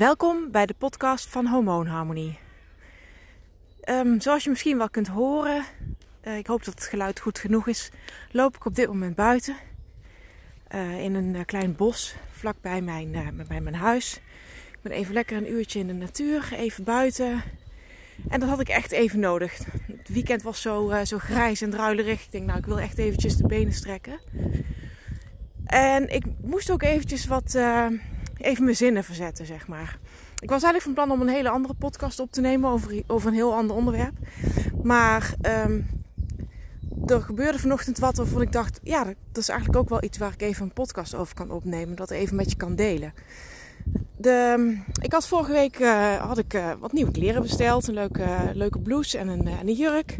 Welkom bij de podcast van Hormoonharmonie. Um, zoals je misschien wel kunt horen, uh, ik hoop dat het geluid goed genoeg is, loop ik op dit moment buiten uh, in een uh, klein bos vlakbij mijn, bij mijn huis. Ik ben even lekker een uurtje in de natuur, even buiten. En dat had ik echt even nodig. Het weekend was zo, zo grijs en druilerig. Ik denk, nou, ik wil echt eventjes de benen strekken. En ik moest ook eventjes wat even mijn zinnen verzetten, zeg maar. Ik was eigenlijk van plan om een hele andere podcast op te nemen over, over een heel ander onderwerp. Maar um, er gebeurde vanochtend wat waarvan ik dacht, ja, dat is eigenlijk ook wel iets waar ik even een podcast over kan opnemen. Dat even met je kan delen. De, ik had vorige week uh, had ik, uh, wat nieuwe kleren besteld. Een leuke, leuke blouse en een, en een jurk.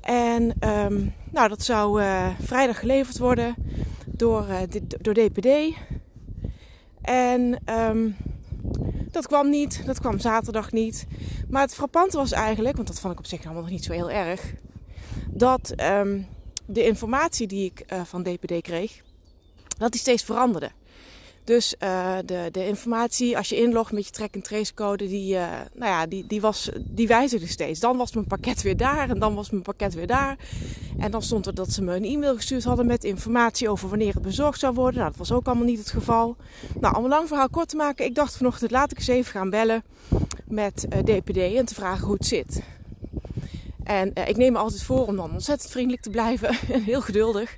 En um, nou, dat zou uh, vrijdag geleverd worden door, door DPD. En um, dat kwam niet, dat kwam zaterdag niet. Maar het frappante was eigenlijk, want dat vond ik op zich allemaal nog niet zo heel erg, dat um, de informatie die ik uh, van DPD kreeg, dat die steeds veranderde. Dus uh, de, de informatie, als je inlogt met je track and trace code, die, uh, nou ja, die, die, was, die wijzigde steeds. Dan was mijn pakket weer daar en dan was mijn pakket weer daar. En dan stond er dat ze me een e-mail gestuurd hadden met informatie over wanneer het bezorgd zou worden. Nou, dat was ook allemaal niet het geval. Nou, om een lang verhaal kort te maken, ik dacht vanochtend laat ik eens even gaan bellen met DPD en te vragen hoe het zit. En ik neem me altijd voor om dan ontzettend vriendelijk te blijven en heel geduldig.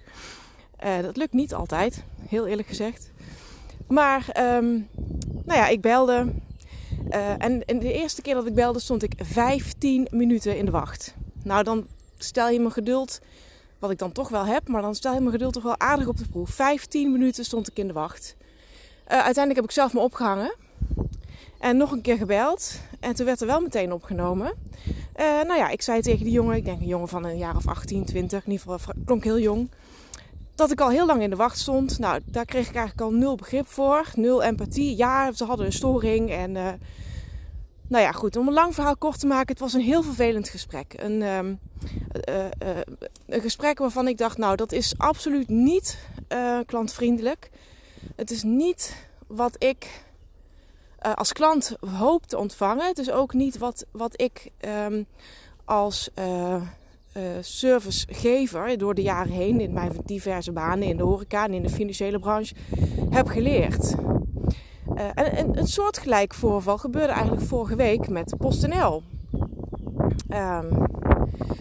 Dat lukt niet altijd, heel eerlijk gezegd. Maar um, nou ja, ik belde. Uh, en, en de eerste keer dat ik belde stond ik 15 minuten in de wacht. Nou, dan stel je mijn geduld, wat ik dan toch wel heb, maar dan stel je mijn geduld toch wel aardig op de proef. 15 minuten stond ik in de wacht. Uh, uiteindelijk heb ik zelf me opgehangen. En nog een keer gebeld. En toen werd er wel meteen opgenomen. Uh, nou ja, ik zei tegen die jongen, ik denk een jongen van een jaar of 18, 20, in ieder geval klonk heel jong dat ik al heel lang in de wacht stond. Nou, daar kreeg ik eigenlijk al nul begrip voor. Nul empathie. Ja, ze hadden een storing. En uh, nou ja, goed. Om een lang verhaal kort te maken. Het was een heel vervelend gesprek. Een, um, uh, uh, een gesprek waarvan ik dacht, nou, dat is absoluut niet klantvriendelijk. Het is niet wat ik als klant hoop te ontvangen. Het is ook niet wat, wat ik um, als servicegever door de jaren heen in mijn diverse banen in de horeca en in de financiële branche heb geleerd. En, en een soortgelijk voorval gebeurde eigenlijk vorige week met PostNL. Um,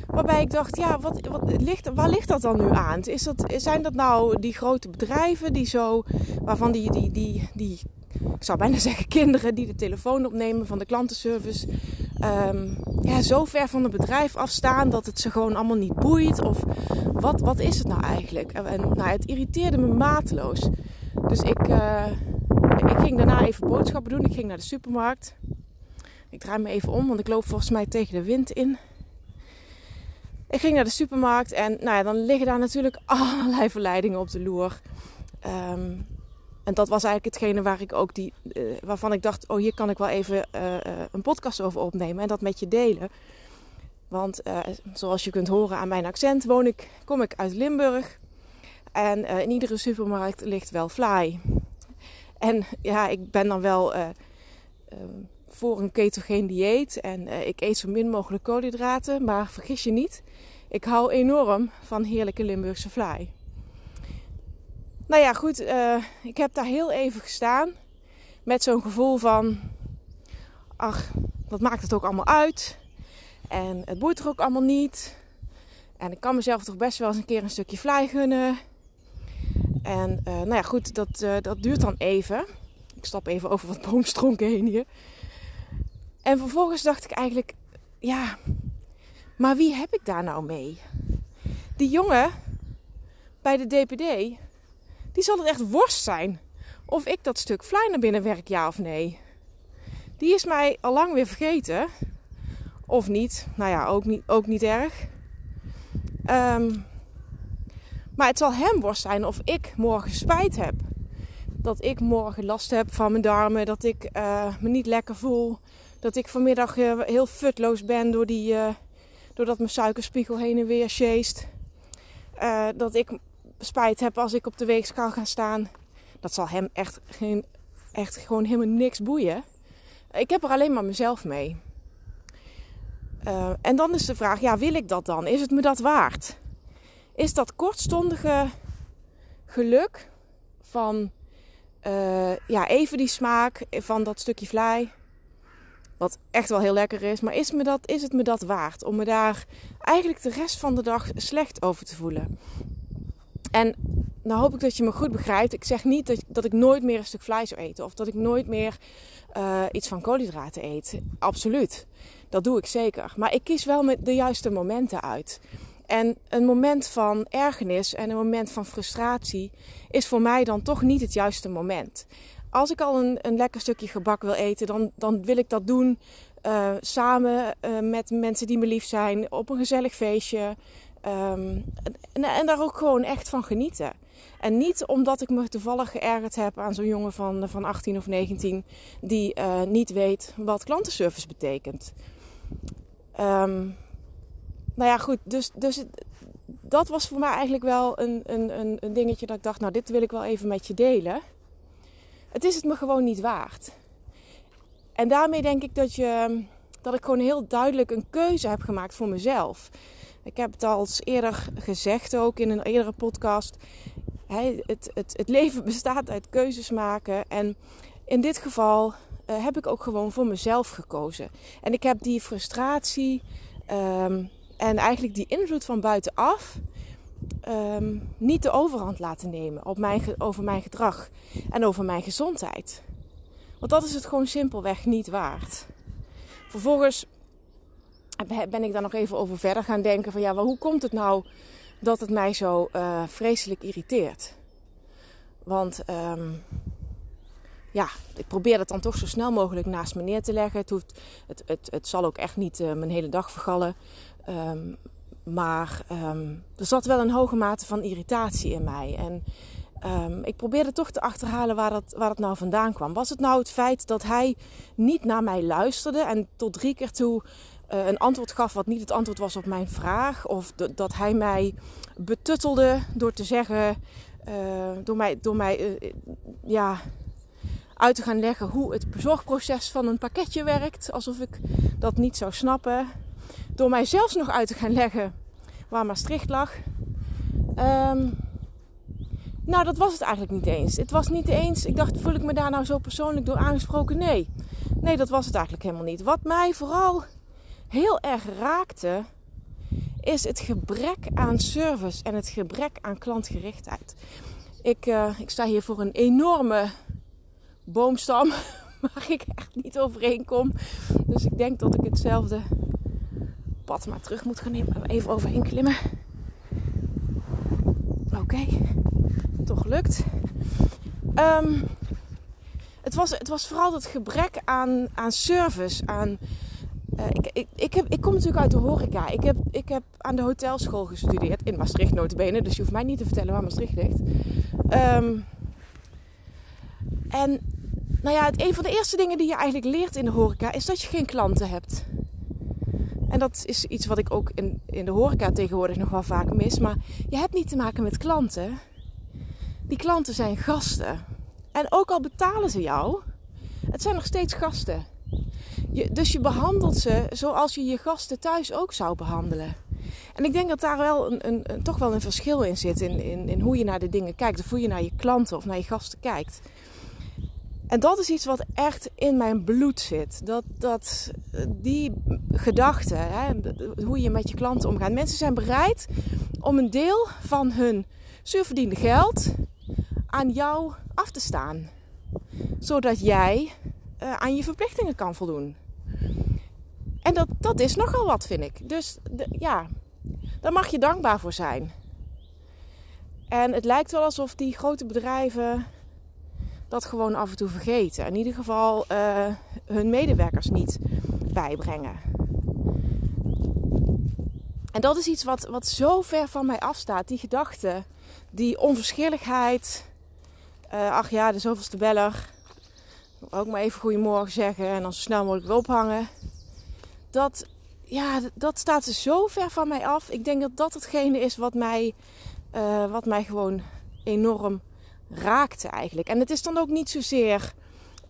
waarbij ik dacht, ja, wat, wat ligt, waar ligt dat dan nu aan? Is dat, zijn dat nou die grote bedrijven die zo, waarvan die, die, die, die ik zou bijna zeggen kinderen die de telefoon opnemen van de klantenservice, um, ja, zo ver van het bedrijf afstaan dat het ze gewoon allemaal niet boeit? Of wat, wat is het nou eigenlijk? En, nou, het irriteerde me mateloos. Dus ik, uh, ik ging daarna even boodschappen doen. Ik ging naar de supermarkt. Ik draai me even om, want ik loop volgens mij tegen de wind in. Ik ging naar de supermarkt en nou ja, dan liggen daar natuurlijk allerlei verleidingen op de loer. Um, en dat was eigenlijk hetgene waar ik ook die, uh, waarvan ik dacht: oh, hier kan ik wel even uh, een podcast over opnemen en dat met je delen. Want zoals je kunt horen aan mijn accent, woon ik, kom ik uit Limburg. En in iedere supermarkt ligt wel fly. En ja, ik ben dan wel voor een ketogeen dieet. En ik eet zo min mogelijk koolhydraten. Maar vergis je niet, ik hou enorm van heerlijke Limburgse fly. Nou ja, goed. Uh, ik heb daar heel even gestaan. Met zo'n gevoel van... Ach, wat maakt het ook allemaal uit? En het boeit er ook allemaal niet. En ik kan mezelf toch best wel eens een keer een stukje vlei gunnen. En uh, nou ja, goed, dat, uh, dat duurt dan even. Ik stap even over wat boomstronken heen hier. En vervolgens dacht ik eigenlijk... Ja, maar wie heb ik daar nou mee? Die jongen bij de DPD die zal het echt worst zijn. Of ik dat stuk fly naar binnen werk, ja of nee. Die is mij al lang weer vergeten. Of niet. Nou ja, ook niet, ook niet erg. Um, maar het zal hem worst zijn of ik morgen spijt heb. Dat ik morgen last heb van mijn darmen. Dat ik uh, me niet lekker voel. Dat ik vanmiddag uh, heel futloos ben door die, uh, doordat mijn suikerspiegel heen en weer sjeest. dat ik spijt heb als ik op de weegschaal ga staan. Dat zal hem echt, geen, echt gewoon helemaal niks boeien. Ik heb er alleen maar mezelf mee. Uh, en dan is de vraag, ja, wil ik dat dan? Is het me dat waard? Is dat kortstondige geluk van uh, ja, even die smaak van dat stukje vlei, wat echt wel heel lekker is, maar is, me dat, is het me dat waard om me daar eigenlijk de rest van de dag slecht over te voelen? En nou hoop ik dat je me goed begrijpt. Ik zeg niet dat, ik nooit meer een stuk vlees zou eten. Of dat ik nooit meer uh, iets van koolhydraten eet. Absoluut. Dat doe ik zeker. Maar ik kies wel met de juiste momenten uit. En een moment van ergernis en een moment van frustratie is voor mij dan toch niet het juiste moment. Als ik al een, een lekker stukje gebak wil eten, dan, dan wil ik dat doen uh, samen uh, met mensen die me lief zijn, op een gezellig feestje. Um, en, en, daar ook gewoon echt van genieten. En niet omdat ik me toevallig geërgerd heb aan zo'n jongen van, van 18 of 19 die uh, niet weet wat klantenservice betekent. Um, nou ja, goed. Dus, dus dat was voor mij eigenlijk wel een, een, een dingetje dat ik dacht, nou, dit wil ik wel even met je delen. Het is het me gewoon niet waard. En daarmee denk ik dat, je, dat ik gewoon heel duidelijk een keuze heb gemaakt voor mezelf. Ik heb het al eerder gezegd, ook in een eerdere podcast. Het, het, het leven bestaat uit keuzes maken. En in dit geval uh, heb ik ook gewoon voor mezelf gekozen. En ik heb die frustratie um, en eigenlijk die invloed van buitenaf um, niet de overhand laten nemen op mijn, over mijn gedrag en over mijn gezondheid. Want dat is het gewoon simpelweg niet waard. Vervolgens ben ik daar nog even over verder gaan denken van ja, hoe komt het nou dat het mij zo uh, vreselijk irriteert? Want um, ja, ik probeer het dan toch zo snel mogelijk naast me neer te leggen. Het, hoeft, het, het, zal ook echt niet uh, mijn hele dag vergallen. Um, maar um, er zat wel een hoge mate van irritatie in mij. En ik probeerde toch te achterhalen waar dat, waar dat nou vandaan kwam. Was het nou het feit dat hij niet naar mij luisterde en tot drie keer toe uh, een antwoord gaf wat niet het antwoord was op mijn vraag? Of dat hij mij betuttelde door te zeggen, uh, door mij, door mij uh, ja, uit te gaan leggen hoe het bezorgproces van een pakketje werkt. Alsof ik dat niet zou snappen. Door mij zelfs nog uit te gaan leggen waar Maastricht lag. Um, nou, dat was het eigenlijk niet eens. Het was niet eens. Ik dacht, voel ik me daar nou zo persoonlijk door aangesproken? Nee. Nee, dat was het eigenlijk helemaal niet. Wat mij vooral heel erg raakte, is het gebrek aan service en het gebrek aan klantgerichtheid. Ik, uh, ik sta hier voor een enorme boomstam waar ik echt niet overheen kom. Dus ik denk dat ik hetzelfde pad maar terug moet gaan nemen. Even overheen klimmen. Oké, toch lukt. Um, het, was, het was vooral het gebrek aan, aan service, aan uh, ik, ik, heb, ik kom natuurlijk uit de horeca. Ik heb, ik heb aan de hotelschool gestudeerd. In Maastricht notabene. Dus je hoeft mij niet te vertellen waar Maastricht ligt. Um, en nou ja, het, een van de eerste dingen die je eigenlijk leert in de horeca... is dat je geen klanten hebt. En dat is iets wat ik ook in, in de horeca tegenwoordig nog wel vaak mis. Maar je hebt niet te maken met klanten. Die klanten zijn gasten. En ook al betalen ze jou... Het zijn nog steeds gasten. Je, dus je behandelt ze zoals je je gasten thuis ook zou behandelen. En ik denk dat daar wel een, een, toch wel een verschil in zit. In, in, in, hoe je naar de dingen kijkt. Of hoe je naar je klanten of naar je gasten kijkt. En dat is iets wat echt in mijn bloed zit. Dat, dat, die gedachte, hè, hoe je met je klanten omgaat. Mensen zijn bereid om een deel van hun zuurverdiende geld aan jou af te staan. Zodat jij uh, aan je verplichtingen kan voldoen. En dat, dat is nogal wat, vind ik. Dus de, ja, daar mag je dankbaar voor zijn. En het lijkt wel alsof die grote bedrijven dat gewoon af en toe vergeten. In ieder geval uh, hun medewerkers niet bijbrengen. En dat is iets wat, wat zo ver van mij afstaat. Die gedachte, die onverschilligheid. Uh, ach ja, de zoveelste beller ook maar even goedemorgen zeggen en dan zo snel mogelijk weer ophangen. Dat, ja, dat staat zo ver van mij af. Ik denk dat dat hetgene is wat mij, uh, wat mij gewoon enorm raakte eigenlijk. En het is dan ook niet zozeer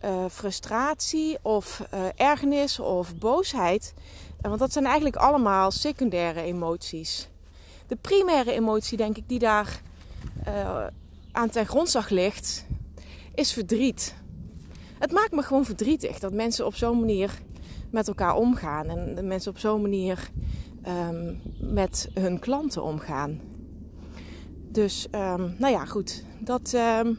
uh, frustratie of uh, ergernis of boosheid. Want dat zijn eigenlijk allemaal secundaire emoties. De primaire emotie, denk ik, die daar aan ten grondslag ligt, is verdriet. Het maakt me gewoon verdrietig dat mensen op zo'n manier met elkaar omgaan en mensen op zo'n manier um, met hun klanten omgaan. Dus, um, nou ja, goed. Dat, um,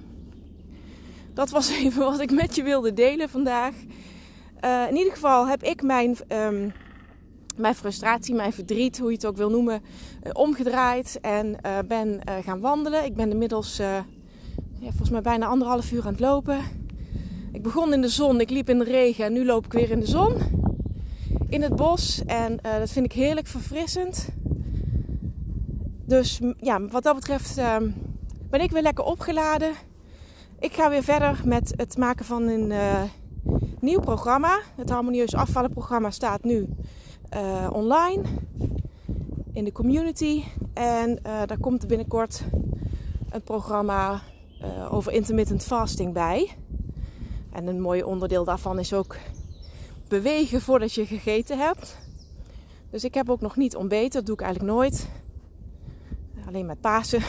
dat was even wat ik met je wilde delen vandaag. Uh, in ieder geval heb ik mijn, mijn frustratie, mijn verdriet, hoe je het ook wil noemen, uh, omgedraaid en uh, ben gaan wandelen. Ik ben inmiddels ja, volgens mij bijna anderhalf uur aan het lopen. Ik begon in de zon, ik liep in de regen en nu loop ik weer in de zon in het bos. En uh, dat vind ik heerlijk verfrissend. Dus ja, wat dat betreft uh, ben ik weer lekker opgeladen. Ik ga weer verder met het maken van een uh, nieuw programma. Het Harmonieus Afvallen programma staat nu uh, online in de community. En daar komt binnenkort een programma over intermittent fasting bij. En een mooi onderdeel daarvan is ook bewegen voordat je gegeten hebt. Dus ik heb ook nog niet ontbeten. Dat doe ik eigenlijk nooit. Alleen met Pasen.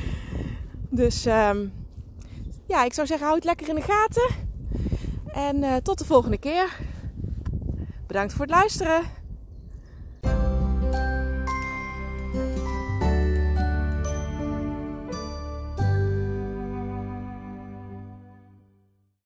dus um, ja, ik zou zeggen, houd het lekker in de gaten. En uh, tot de volgende keer. Bedankt voor het luisteren.